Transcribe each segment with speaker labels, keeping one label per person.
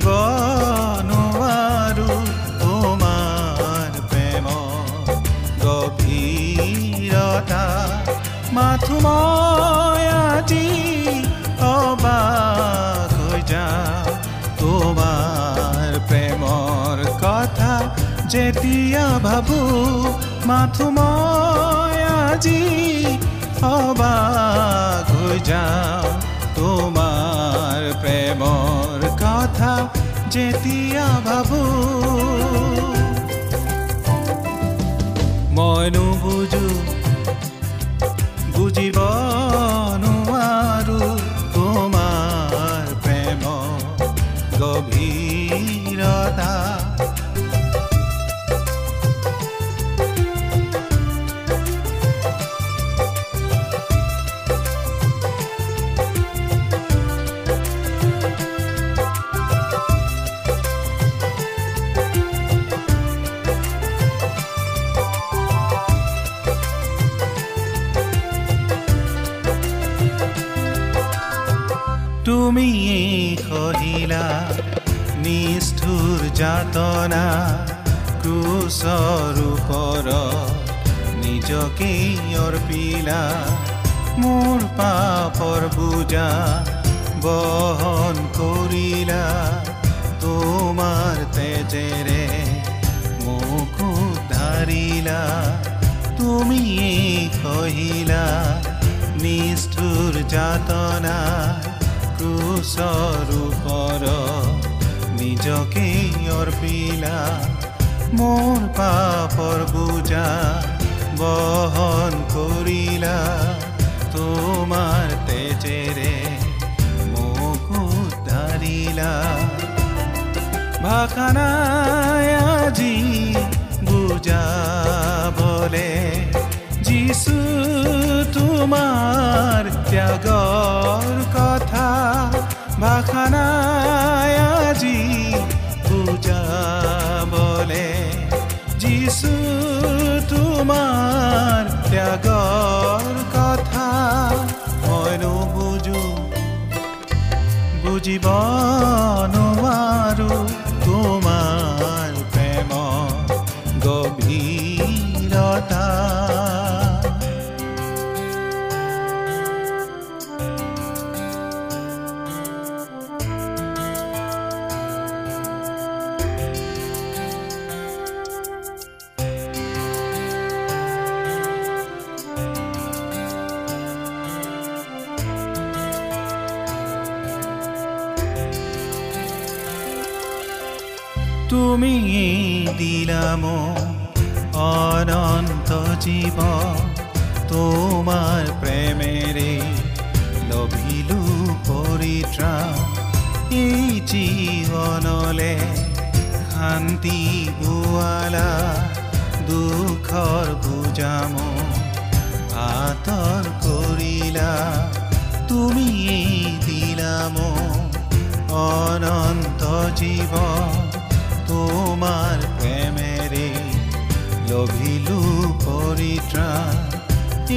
Speaker 1: বুজিব নোৱাৰো তোমাৰ প্ৰেম গভীৰতা মাথো মই তোমাৰ প্ৰেমৰ কথা যেতিয়া ভাবো মাথো মই আজি অবাক হৈ যাওঁ তোমাৰ প্ৰেমৰ কথা যেতিয়া ভাবো মই নুবুজো অৰ্পিলা মোৰ পাপৰ বুজা বহন কৰিলা তোমাৰ তেজেৰে মোক উদ্ধাৰিলা তুমি কহিলা নিষ্ঠুৰ যাতনা ক্ৰুচৰ ওপৰ নিজকে অৰ্পিলা মোৰ পাপৰ বুজা বহন কৰিলা তোমাৰ তেজেৰে মোক উদ্ধাৰিলা ভাষা নাই আজি বুজাবলে যিছু তোমাৰ ত্যাগৰ কথা। ভাষা নাই আজি তোমাৰ ত্যাগৰ কথা মই নুবুজো বুজিব নোৱাৰো তুমি দিলাম অনন্ত জীৱ তোমাৰ প্ৰেমেৰে লভিলো পৰিত্ৰাণ এই জীৱনলে শান্তি বোৱালা দুখৰ বুজাম আঁতৰ কৰিলা তুমি দিলাম অনন্ত জীৱ তোমাৰ প্ৰেমেৰে লভিলো পৰিত্ৰা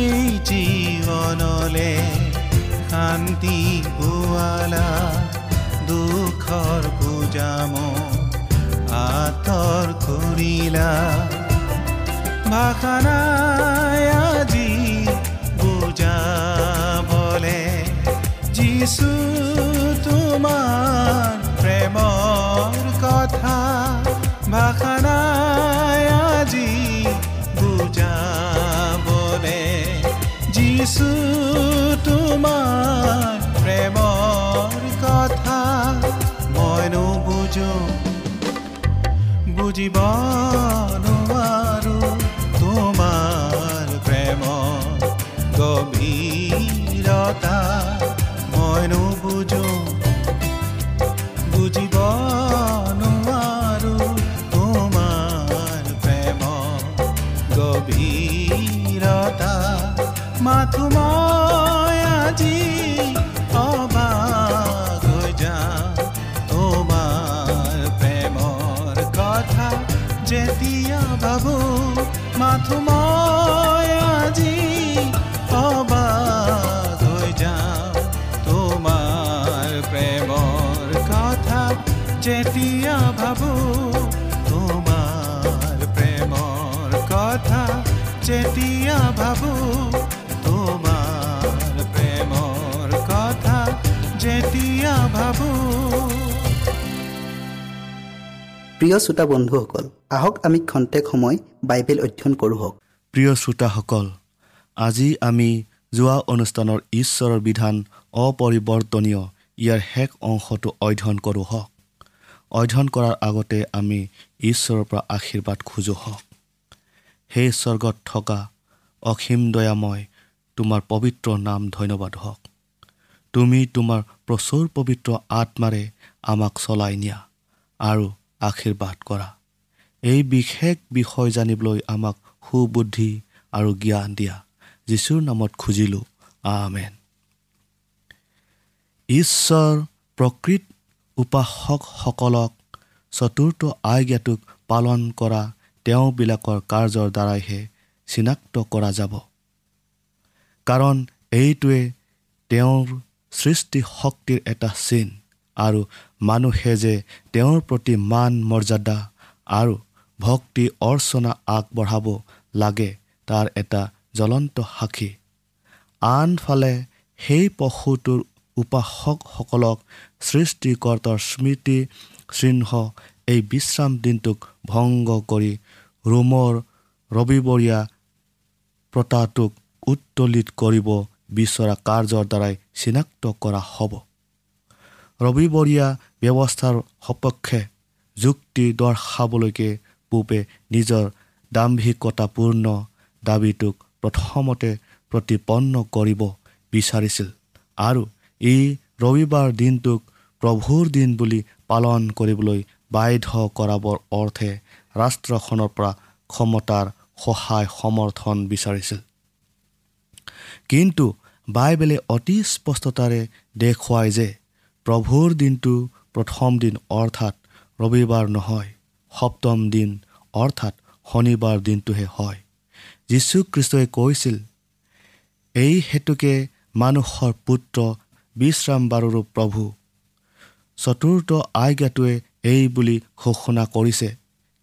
Speaker 1: এই জীৱনলে শান্তি পোৱালা দুখৰ বুজাম আঁতৰ কৰিলা ভাষা নাই আজি বুজাবলে যিছু তোমাৰ প্ৰেমৰ কথা। ভাষা নাই আজি বুজাবলে যিছু তোমাৰ প্ৰেমৰ কথা মইনো বুজো বুজিব নোৱাৰো তোমাৰ প্ৰেম গভীৰতা মইনো বুজো
Speaker 2: প্ৰিয় শ্ৰোতা বন্ধুসকল আহক আমি খন্তেক সময় বাইবেল অধ্যয়ন কৰোঁ হওক।
Speaker 3: প্ৰিয় শ্ৰোতাসকল আজি আমি যোৱা অনুষ্ঠানৰ ঈশ্বৰৰ বিধান অপৰিৱৰ্তনীয় ইয়াৰ শেষ অংশটো অধ্যয়ন কৰোঁ হওক। অধ্যয়ন কৰাৰ আগতে আমি ঈশ্বৰৰ পৰা আশীৰ্বাদ খোজোঁ হওক। সেই স্বৰ্গত থকা অসীম দয়াময় তোমাৰ পবিত্ৰ নাম ধন্যবাদ হওক। তুমি তোমাৰ প্ৰচুৰ পবিত্ৰ আত্মাৰে আমাক চলাই নিয়া আৰু আশীৰ্বাদ কৰা। এই বিশেষ বিষয় জানিবলৈ আমাক সুবুদ্ধি আৰু জ্ঞান দিয়া। যীশুৰ নামত খুজিলোঁ। আমেন। ঈশ্বৰ প্ৰকৃত উপাসকসকলক চতুৰ্থ আজ্ঞাটোক পালন কৰা তেওঁবিলাকৰ কাৰ্যৰ দ্বাৰাইহে চিনাক্ত কৰা যাব। কাৰণ এইটোৱে তেওঁৰ সৃষ্টি শক্তিৰ এটা চিন আৰু মানুহে যে তেওঁৰ প্ৰতি মান মৰ্যাদা আৰু ভক্তি অৰ্চনা আগবঢ়াব লাগে তাৰ এটা জ্বলন্ত সাক্ষী। আনফালে সেই পশুটোৰ উপাসকসকলক সৃষ্টিকৰ্তাৰ স্মৃতি চিহ্ন এই বিশ্ৰাম দিনটোক ভংগ কৰি ৰোমৰ ৰবিবৰীয়া প্ৰতাটোক উত্তোলিত কৰিব বিচৰা কাৰ্যৰ দ্বাৰাই চিনাক্ত কৰা হ'ব। ৰবিবৰীয়া ব্যৱস্থাৰ সপক্ষে যুক্তি দৰ্শাবলৈকে পূবে নিজৰ দাম্ভিকতাপূৰ্ণ দাবীটোক প্ৰথমতে প্ৰতিপন্ন কৰিব বিচাৰিছিল আৰু এই ৰবিবাৰ দিনটোক প্ৰভুৰ দিন বুলি পালন কৰিবলৈ বাধ্য কৰাবৰ অৰ্থে ৰাষ্ট্ৰখনৰ পৰা ক্ষমতাৰ সহায় সমৰ্থন বিচাৰিছিল। কিন্তু বাইবেলে অতি স্পষ্টতাৰে দেখুৱায় যে প্ৰভুৰ দিনটো প্ৰথম দিন অৰ্থাৎ ৰবিবাৰ নহয় সপ্তম দিন অৰ্থাৎ শনিবাৰ দিনটোহে হয়। যীশুখ্ৰীষ্টই কৈছিল এই হেতুকে মানুহৰ পুত্ৰ বিশ্ৰামবাৰৰো প্ৰভু। চতুৰ্থ আজ্ঞাটোৱে এই বুলি ঘোষণা কৰিছে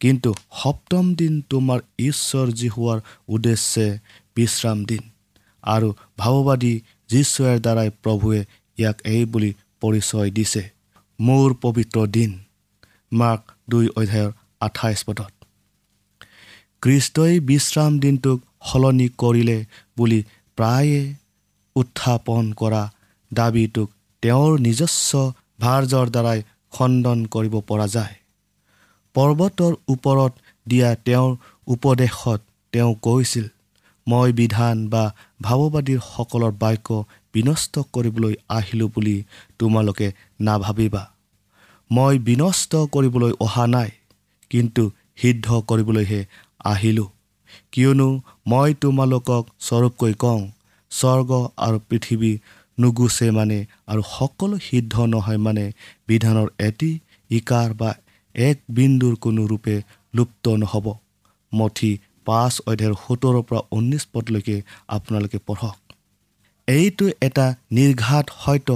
Speaker 3: কিন্তু সপ্তম দিন তোমাৰ ঈশ্বৰ জী হোৱাৰ উদ্দেশ্যে বিশ্ৰাম দিন আৰু ভাৱবাদী যীশুৰ দ্বাৰাই প্ৰভুৱে ইয়াক এই বুলি পৰিচয় দিছে। মোৰ পবিত্ৰ দিন মাৰ্ক দুই অধ্যায়ৰ আঠাইছ পদত। খ্ৰীষ্টই বিশ্ৰাম দিনটোক সলনি কৰিলে বুলি প্ৰায়ে উত্থাপন কৰা দাবীটোক তেওঁৰ নিজস্ব ভাৰ্যৰ দ্বাৰাই খণ্ডন কৰিব পৰা যায়। পৰ্বতৰ ওপৰত দিয়া তেওঁৰ উপদেশত তেওঁ কৈছিল মই বিধান বা ভাৱবাদীসকলৰ বাক্য বিনষ্ট কৰিবলৈ আহিলোঁ বুলি তোমালোকে নাভাবিবা। মই বিনষ্ট কৰিবলৈ অহা নাই কিন্তু সিদ্ধ কৰিবলৈহে আহিলোঁ। কিয়নো মই তোমালোকক স্বৰূপকৈ কওঁ স্বৰ্গ আৰু পৃথিৱী নুগুচে মানে আৰু সকলো সিদ্ধ নহয় মানে বিধানৰ এটি ইকাৰ বা এক বিন্দুৰ কোনো ৰূপে লুপ্ত নহ'ব। মঠি পাঁচ অধ্যায়ৰ সোতৰৰ পৰা ঊনৈছ পদলৈকে আপোনালোকে পঢ়ক। এইটো এটা নিৰ্ঘাত সত্য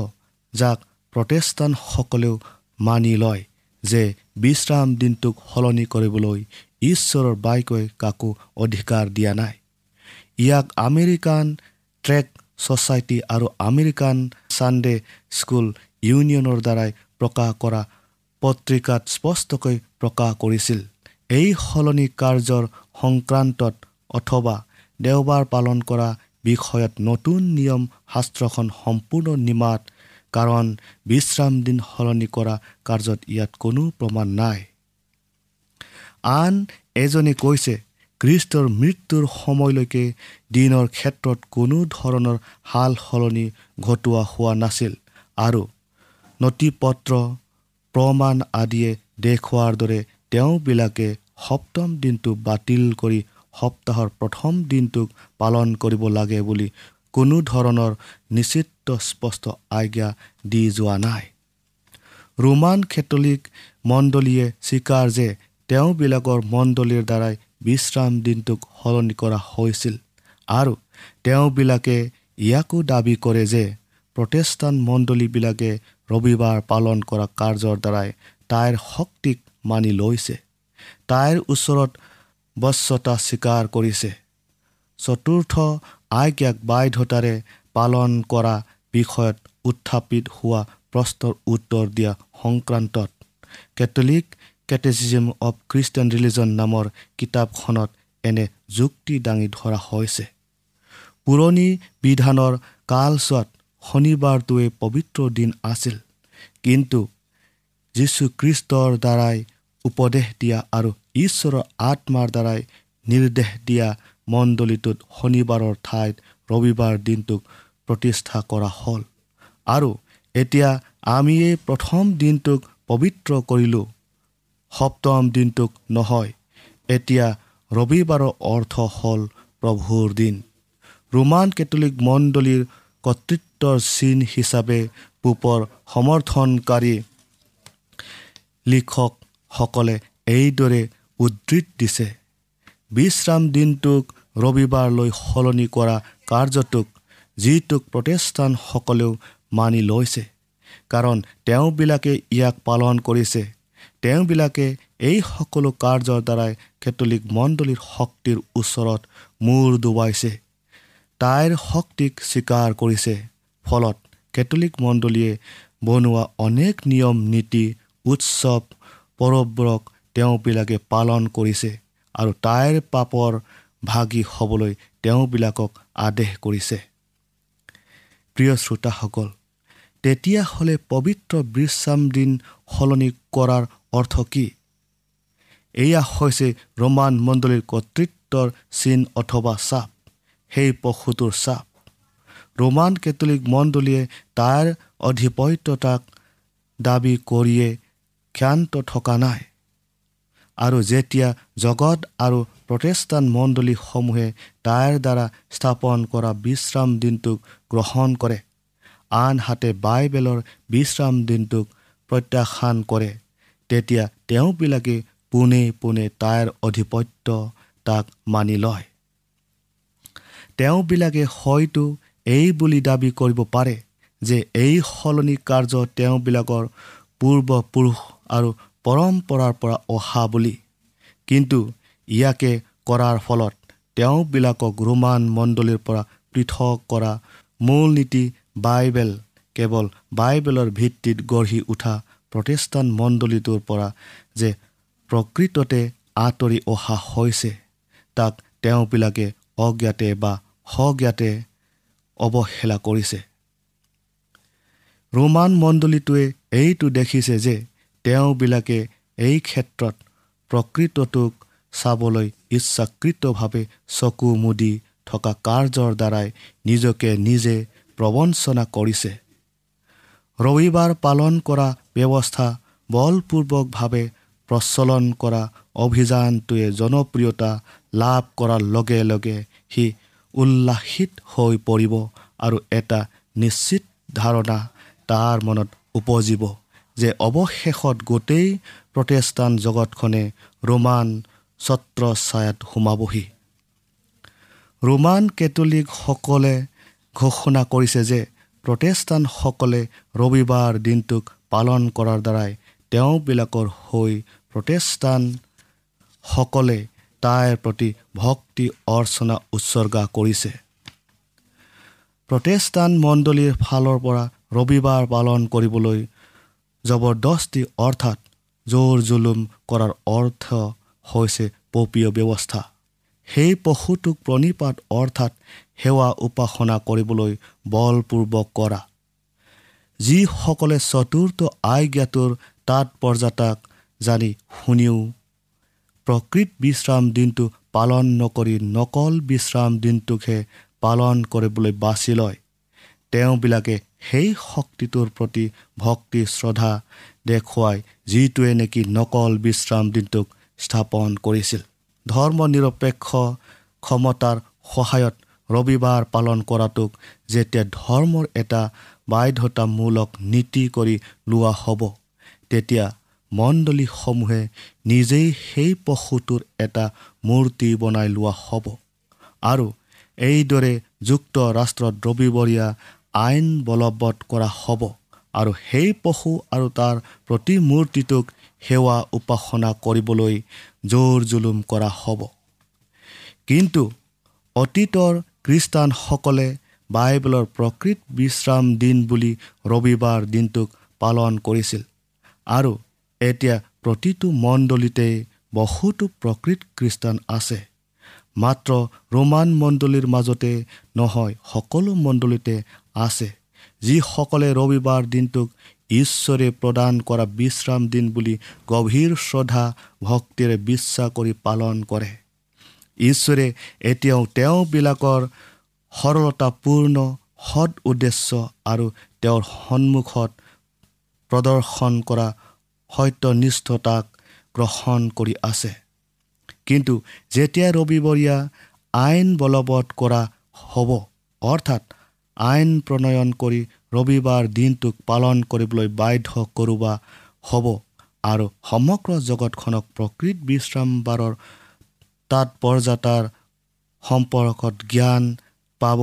Speaker 3: যাক প্ৰটেষ্টানসকলেও মানি লয় যে বিশ্ৰাম দিনটোক সলনি কৰিবলৈ ঈশ্বৰৰ বাইকৈ কাকো অধিকাৰ দিয়া নাই। ইয়াক আমেৰিকান ট্ৰেক ছ'চাইটি আৰু আমেৰিকান ছানডে স্কুল ইউনিয়নৰ দ্বাৰাই প্ৰকাশ কৰা পত্ৰিকাত স্পষ্টকৈ প্ৰকাশ কৰিছিল। এই সলনি কাৰ্যৰ সংক্ৰান্তত অথবা দেওবাৰ পালন কৰা বিষয়ত নতুন নিয়ম শাস্ত্ৰখন সম্পূৰ্ণ নিমাত কাৰণ বিশ্ৰাম দিন সলনি কৰা কাৰ্যত ইয়াত কোনো প্ৰমাণ নাই। আন এজনে কৈছে খ্ৰীষ্টৰ মৃত্যুৰ সময়লৈকে দিনৰ ক্ষেত্ৰত কোনো ধৰণৰ সাল সলনি ঘটোৱা হোৱা নাছিল আৰু নথি পত্ৰ প্ৰমাণ আদিয়ে দেখুওৱাৰ দৰে তেওঁবিলাকে সপ্তম দিনটো বাতিল কৰি সপ্তাহৰ প্ৰথম দিনটোক পালন কৰিব লাগে বুলি কোনো ধৰণৰ নিশ্চিত স্পষ্ট আজ্ঞা দি যোৱা নাই। ৰোমান কেথলিক মণ্ডলীয়ে স্বীকাৰ যে তেওঁবিলাকৰ মণ্ডলীৰ দ্বাৰাই বিশ্ৰাম দিনটোক সলনি কৰা হৈছিল আৰু তেওঁবিলাকে ইয়াকো দাবী কৰে যে প্ৰটেষ্টান মণ্ডলীবিলাকে ৰবিবাৰ পালন কৰা কাৰ্যৰ দ্বাৰাই তাইৰ শক্তিক মানি লৈছে। তাইৰ ওচৰত বশ্যতা স্বীকাৰ কৰিছে। চতুৰ্থ আজ্ঞাক বাধ্যতাৰে পালন কৰা বিষয়ত উত্থাপিত হোৱা প্ৰশ্নৰ উত্তৰ দিয়া সংক্ৰান্তত Catholic catechism of Christian religion নামৰ কিতাপখনত এনে যুক্তি দাঙি ধৰা হৈছে। পুৰণি বিধানৰ কালচোৱাত শনিবাৰটোৱে পবিত্ৰ দিন আছিল কিন্তু যীশুখ্ৰীষ্টৰ দ্বাৰাই উপদেশ দিয়া আৰু ঈশ্বৰৰ আত্মাৰ দ্বাৰাই নিৰ্দেশ দিয়া মণ্ডলীটোত শনিবাৰৰ ঠাইত ৰবিবাৰ দিনটোক প্ৰতিষ্ঠা কৰা হ'ল। আৰু এতিয়া আমি এই প্ৰথম দিনটোক পবিত্ৰ কৰিলোঁ সপ্তম দিনটোক নহয় এতিয়া ৰবিবাৰৰ অৰ্থ হ'ল প্ৰভুৰ দিন। ৰোমান কেথলিক মণ্ডলীৰ কৰ্তৃত্বৰ চিন হিচাপে পূপৰ সমৰ্থনকাৰী লিখকসকলে এইদৰে উদ্ধৃত দিছে। বিশ্ৰাম দিনটোক ৰবিবাৰলৈ সলনি কৰা কাৰ্যটোক যিটোক প্ৰতিষ্ঠানসকলেও মানি লৈছে। কাৰণ তেওঁবিলাকে ইয়াক পালন কৰিছে। তেওঁবিলাকে এই সকলো কাৰ্যৰ দ্বাৰাই কেথলিক মণ্ডলীৰ শক্তিৰ ওচৰত মূৰ ডুবাইছে তাইৰ শক্তিক স্বীকাৰ কৰিছে। ফলত কেথলিক মণ্ডলীয়ে বনোৱা অনেক নিয়ম নীতি উৎসৱ পৰৱবোৰক তেওঁবিলাকে পালন কৰিছে আৰু তাইৰ পাপৰ ভাগি হ'বলৈ তেওঁবিলাকক আদেশ কৰিছে। প্ৰিয় শ্ৰোতাসকল তেতিয়াহ'লে পবিত্ৰ বিশ্ৰাম দিন সলনি কৰাৰ অৰ্থ কি? এয়া হৈছে ৰোমান মণ্ডলীৰ কৰ্তৃত্বৰ চিন অথবা চাপ সেই পশুটোৰ চাপ। ৰোমান কেথলিক মণ্ডলীয়ে তাৰ অধিপত্যতাক দাবী কৰিয়ে ক্ষান্ত থকা নাই। আৰু যেতিয়া জগত আৰু প্ৰতিষ্ঠান মণ্ডলীসমূহে তাইৰ দ্বাৰা স্থাপন কৰা বিশ্ৰাম দিনটোক গ্ৰহণ কৰে আনহাতে বাইবেলৰ বিশ্ৰাম দিনটোক প্ৰত্যাখ্যান কৰে তেতিয়া তেওঁবিলাকে পোনে পোনে তাইৰ অধিপত্য তাক মানি লয়। তেওঁবিলাকে হয়তো এই বুলি দাবী কৰিব পাৰে যে এই সলনি কাৰ্য তেওঁবিলাকৰ পূৰ্বপুৰুষ আৰু পৰম্পৰাৰ পৰা অহা বুলি। কিন্তু ইয়াকে কৰাৰ ফলত তেওঁবিলাকক ৰোমান মণ্ডলীৰ পৰা পৃথক কৰা মূল নীতি বাইবেল কেৱল বাইবেলৰ ভিত্তিত গঢ়ি উঠা প্ৰতিষ্ঠান মণ্ডলীটোৰ পৰা যে প্ৰকৃততে আঁতৰি অহা হৈছে তাক তেওঁবিলাকে অজ্ঞাতে বা সজ্ঞাতে অৱহেলা কৰিছে। ৰোমান মণ্ডলীটোৱে এইটো দেখিছে যে তেওঁবিলাকে এই ক্ষেত্ৰত প্ৰকৃতটোক চাবলৈ ইচ্ছাকৃতভাৱে চকু মুদি থকা কাৰ্যৰ দ্বাৰাই নিজকে নিজে প্ৰবঞ্চনা কৰিছে। ৰবিবাৰ পালন কৰা ব্যৱস্থা বলপূৰ্বকভাৱে প্ৰচলন কৰা অভিযানটোৱে জনপ্ৰিয়তা লাভ কৰাৰ লগে লগে সি উল্লাসিত হৈ পৰিব আৰু এটা নিশ্চিত ধাৰণা তাৰ মনত উপজিব। যে অৱশেষত গোটেই প্ৰটেষ্টান জগতখনে ৰোমান ছত্ৰ ছায়াত সোমাবহি। ৰোমান কেথলিকসকলে ঘোষণা কৰিছে যে প্ৰটেষ্টানসকলে ৰবিবাৰ দিনটোক পালন কৰাৰ দ্বাৰাই তেওঁবিলাকৰ হৈ প্ৰটেষ্টানসকলে তাইৰ প্ৰতি ভক্তি অৰ্চনা উৎসৰ্গা কৰিছে। প্ৰটেষ্টান মণ্ডলীৰ ফালৰ পৰা ৰবিবাৰ পালন কৰিবলৈ জবৰদস্তি অৰ্থাৎ জোৰ জুলুম কৰাৰ অৰ্থ হৈছে পপীয় ব্যৱস্থা। সেই পশুটোক প্ৰণিপাত অৰ্থাৎ সেৱা উপাসনা কৰিবলৈ বলপূৰ্বক কৰা। যিসকলে চতুৰ্থ আজ্ঞাটোৰ তাৎপৰ্যাতাক জানি শুনিও প্ৰকৃত বিশ্ৰাম দিনটো পালন নকৰি নকল বিশ্ৰাম দিনটোকহে পালন কৰিবলৈ বাছি লয়। তেওঁবিলাকে সেই শক্তিটোৰ প্ৰতি ভক্তি শ্ৰদ্ধা দেখুৱাই যিটোৱে নেকি নকল বিশ্ৰাম দিনটোক স্থাপন কৰিছিল। ধৰ্ম নিৰপেক্ষ ক্ষমতাৰ সহায়ত ৰবিবাৰ পালন কৰাটোক যেতিয়া ধৰ্মৰ এটা বাধ্যতামূলক নীতি কৰি লোৱা হ'ব তেতিয়া মণ্ডলীসমূহে নিজেই সেই পশুটোৰ এটা মূৰ্তি বনাই লোৱা হ'ব। আৰু এইদৰে যুক্তৰাষ্ট্ৰত ৰবিবৰীয়া আইন বলবৎ কৰা হ'ব আৰু সেই পশু আৰু তাৰ প্ৰতিমূৰ্তিটোক সেৱা উপাসনা কৰিবলৈ জোৰ জুলুম কৰা হ'ব। কিন্তু অতীতৰ খ্ৰীষ্টানসকলে বাইবেলৰ প্ৰকৃত বিশ্ৰাম দিন বুলি ৰবিবাৰ দিনটোক পালন কৰিছিল আৰু এতিয়া প্ৰতিটো মণ্ডলীতেই বহুতো প্ৰকৃত খ্ৰীষ্টান আছে। মাত্ৰ ৰোমান মণ্ডলীৰ মাজতে নহয় সকলো মণ্ডলীতে আছে। যিসকলে ৰবিবাৰ দিনটোক ঈশ্বৰে প্ৰদান কৰা বিশ্ৰাম দিন বুলি গভীৰ শ্ৰদ্ধা ভক্তিৰে বিশ্বাস কৰি পালন কৰে। ঈশ্বৰে এতিয়াও তেওঁবিলাকৰ সৰলতাপূৰ্ণ সৎ উদ্দেশ্য আৰু তেওঁৰ সন্মুখত প্ৰদৰ্শন কৰা সত্যনিষ্ঠতাক গ্ৰহণ কৰি আছে। কিন্তু যেতিয়া ৰবিবৰীয়া আইন বলবৎ কৰা হ'ব অৰ্থাৎ আইন প্ৰণয়ন কৰি ৰবিবাৰ দিনটোক পালন কৰিবলৈ বাধ্য কৰোৱা হ'ব আৰু সমগ্ৰ জগতখনক প্ৰকৃত বিশ্ৰামবাৰৰ তাৎপৰ্যাতাৰ সম্পৰ্কত জ্ঞান পাব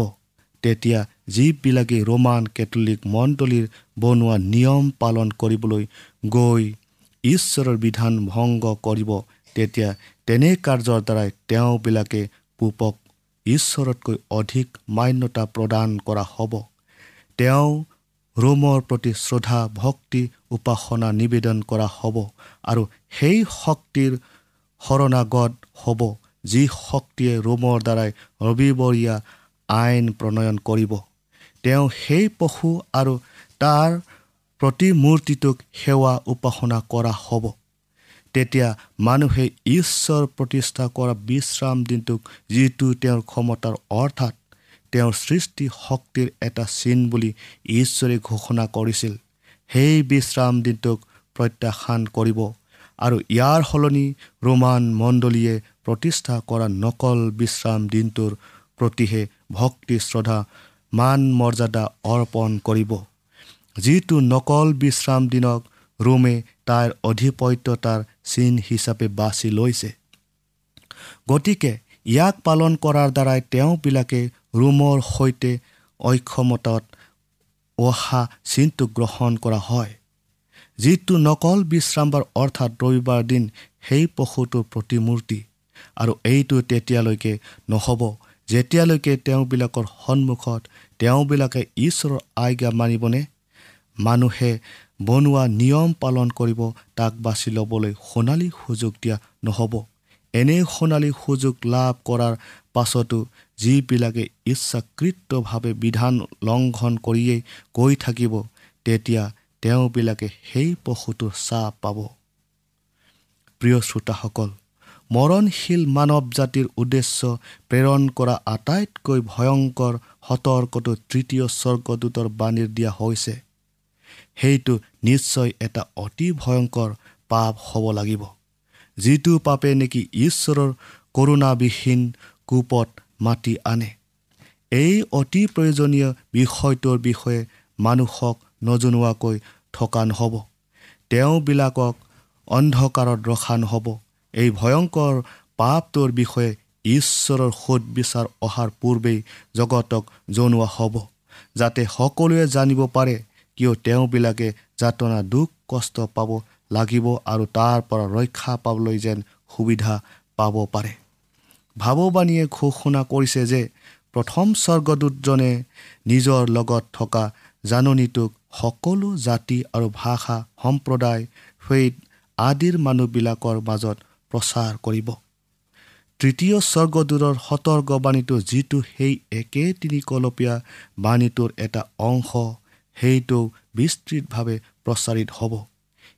Speaker 3: তেতিয়া যিবিলাকে ৰোমান কেথলিক মণ্ডলীৰ বনোৱা নিয়ম পালন কৰিবলৈ গৈ ঈশ্বৰৰ বিধান ভংগ কৰিব তেতিয়া তেনে কাৰ্যৰ দ্বাৰাই তেওঁবিলাকে পূপক ঈশ্বৰতকৈ অধিক মান্যতা প্ৰদান কৰা হ'ব। তেওঁ ৰোমৰ প্ৰতি শ্ৰদ্ধা ভক্তি উপাসনা নিবেদন কৰা হ'ব আৰু সেই শক্তিৰ শৰণাগত হ'ব যি শক্তিয়ে ৰোমৰ দ্বাৰাই ৰবিবৰীয়া আইন প্ৰণয়ন কৰিব। তেওঁ সেই পশু আৰু তাৰ প্ৰতিমূৰ্তিটোক সেৱা উপাসনা কৰা হ'ব। তেতিয়া মানুহে ঈশ্বৰ প্ৰতিষ্ঠা কৰা বিশ্ৰাম দিনটোক যিটো তেওঁৰ ক্ষমতাৰ অৰ্থাৎ তেওঁৰ সৃষ্টি শক্তিৰ এটা চিন বুলি ঈশ্বৰে ঘোষণা কৰিছিল সেই বিশ্ৰাম দিনটোক প্ৰত্যাখ্যান কৰিব আৰু ইয়াৰ সলনি ৰোমান মণ্ডলীয়ে প্ৰতিষ্ঠা কৰা নকল বিশ্ৰাম দিনটোৰ প্ৰতিহে ভক্তি শ্ৰদ্ধা মান মৰ্যাদা অৰ্পণ কৰিব। যিটো নকল বিশ্ৰাম দিনক ৰোমে তাইৰ অধিপত্যতাৰ চিন হিচাপে বাছি লৈছে। গতিকে ইয়াক পালন কৰাৰ দ্বাৰাই তেওঁবিলাকে ৰোমৰ সৈতে অক্ষমতাত অহা চিনটো গ্ৰহণ কৰা হয় যিটো নকল বিশ্ৰামবাৰ অৰ্থাৎ ৰবিবাৰ দিন সেই পশুটোৰ প্ৰতিমূৰ্তি। আৰু এইটো তেতিয়ালৈকে নহ'ব যেতিয়ালৈকে তেওঁবিলাকৰ সন্মুখত তেওঁবিলাকে ঈশ্বৰৰ আজ্ঞা মানিবনে? মানুহে বনোৱা নিয়ম পালন কৰিব তাক বাছি ল'বলৈ সোণালী সুযোগ দিয়া নহ'ব। এনে সোণালী সুযোগ লাভ কৰাৰ পাছতো যিবিলাকে ইচ্ছাকৃতভাৱে বিধান লংঘন কৰিয়েই গৈ থাকিব তেতিয়া তেওঁবিলাকে সেই পশুটোৰ চাহ পাব। প্ৰিয় শ্ৰোতাসকল মৰণশীল মানৱ জাতিৰ উদ্দেশ্য প্ৰেৰণ কৰা আটাইতকৈ ভয়ংকৰ সতৰ্কটো তৃতীয় স্বৰ্গদূতৰ বাণীৰ দিয়া হৈছে। সেইটো নিশ্চয় এটা অতি ভয়ংকৰ পাপ হ'ব লাগিব। যিটো পাপে নেকি ঈশ্বৰৰ কৰোণাবিহীন কোপত মাতি আনে। এই অতি প্ৰয়োজনীয় বিষয়টোৰ বিষয়ে মানুহক নজনোৱাকৈ থকা নহ'ব। তেওঁবিলাকক অন্ধকাৰত ৰখা নহ'ব। এই ভয়ংকৰ পাপটোৰ বিষয়ে ঈশ্বৰৰ সোধ বিচাৰ অহাৰ পূৰ্বেই জগতক জনোৱা হ'ব। যাতে সকলোৱে জানিব পাৰে কিয় তেওঁবিলাকে যাতনা দুখ কষ্ট পাব লাগিব আৰু তাৰ পৰা ৰক্ষা পাবলৈ যেন সুবিধা পাব পাৰে। ভাৱবাণীয়ে ঘোষণা কৰিছে যে প্ৰথম স্বৰ্গদূতজনে নিজৰ লগত থকা জাননীটোক সকলো জাতি আৰু ভাষা সম্প্ৰদায় ফেইদ আদিৰ মানুহবিলাকৰ মাজত প্ৰচাৰ কৰিব। তৃতীয় স্বৰ্গদূৰৰ সতৰ্কবাণীটো যিটো সেই একে তিনিকলপীয়া বাণীটোৰ এটা অংশ সেইটো বিস্তৃতভাৱে প্ৰচাৰিত হ'ব।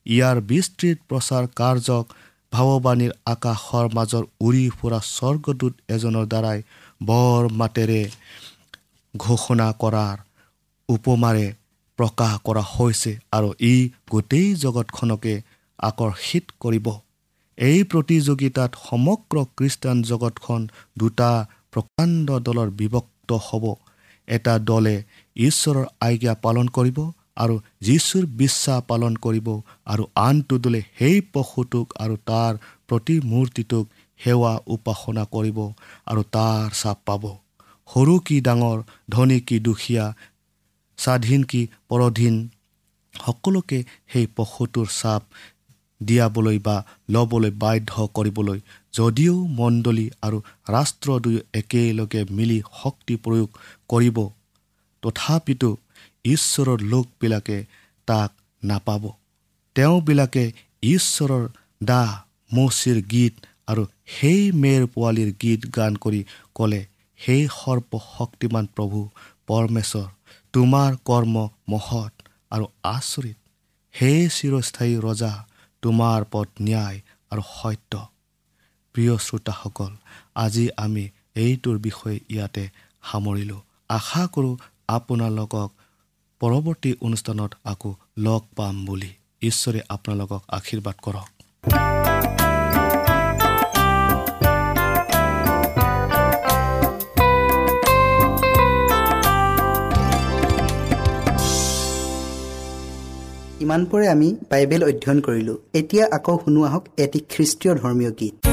Speaker 3: ইয়াৰ বিস্তৃত প্ৰচাৰ কাৰ্যক ভাৱবাণীৰ আকাশৰ মাজৰ উৰি ফুৰা স্বৰ্গদূত এজনৰ দ্বাৰাই বৰ মাতেৰে ঘোষণা কৰাৰ উপমাৰে প্ৰকাশ কৰা হৈছে আৰু ই গোটেই জগতখনকে আকৰ্ষিত কৰিব। এই প্ৰতিযোগিতাত সমগ্ৰ খ্ৰীষ্টান জগতখন দুটা প্ৰকাণ্ড দলৰ বিভক্ত হ'ব। এটা দলে ঈশ্বৰৰ আজ্ঞা পালন কৰিব আৰু যীশুৰ বিশ্বাস পালন কৰিব আৰু আনটো দলে সেই পশুটোক আৰু তাৰ প্ৰতিমূৰ্তিটোক সেৱা উপাসনা কৰিব আৰু তাৰ চাপ পাব। সৰু কি ডাঙৰ ধনী কি দুখীয়া স্বাধীন কি পৰধীন সকলোকে সেই পশুটোৰ চাপ দিয়াবলৈ বা ল'বলৈ বাধ্য কৰিবলৈ যদিও মণ্ডলী আৰু ৰাষ্ট্ৰ দুয়ো একেলগে মিলি শক্তি প্ৰয়োগ কৰিব তথাপিতো ঈশ্বৰৰ লোকবিলাকে তাক নাপাব। তেওঁবিলাকে ঈশ্বৰৰ দাহ মৌচিৰ গীত আৰু সেই মেৰ পোৱালীৰ গীত গান কৰি ক'লে সেই সৰ্বশক্তিমান প্ৰভু পৰমেশ্বৰ তোমাৰ কৰ্ম মহৎ আৰু আচৰিত। সেই চিৰস্থায়ী ৰজা তোমাৰ পদ ন্যায় আৰু সত্য। প্ৰিয় শ্ৰোতাসকল আজি আমি এইটোৰ বিষয়ে ইয়াতে সামৰিলোঁ। আশা কৰোঁ আপোনালোকক পৰৱৰ্তী অনুষ্ঠানত আকৌ লগ পাম বুলি ঈশ্বৰে আপোনালোকক আশীৰ্বাদ কৰক।
Speaker 2: ইমানপৰে আমি বাইবেল অধ্যয়ন কৰিলোঁ। এতিয়া আকৌ শুনো আহক এটি খ্ৰীষ্টীয় ধৰ্মীয় গীত।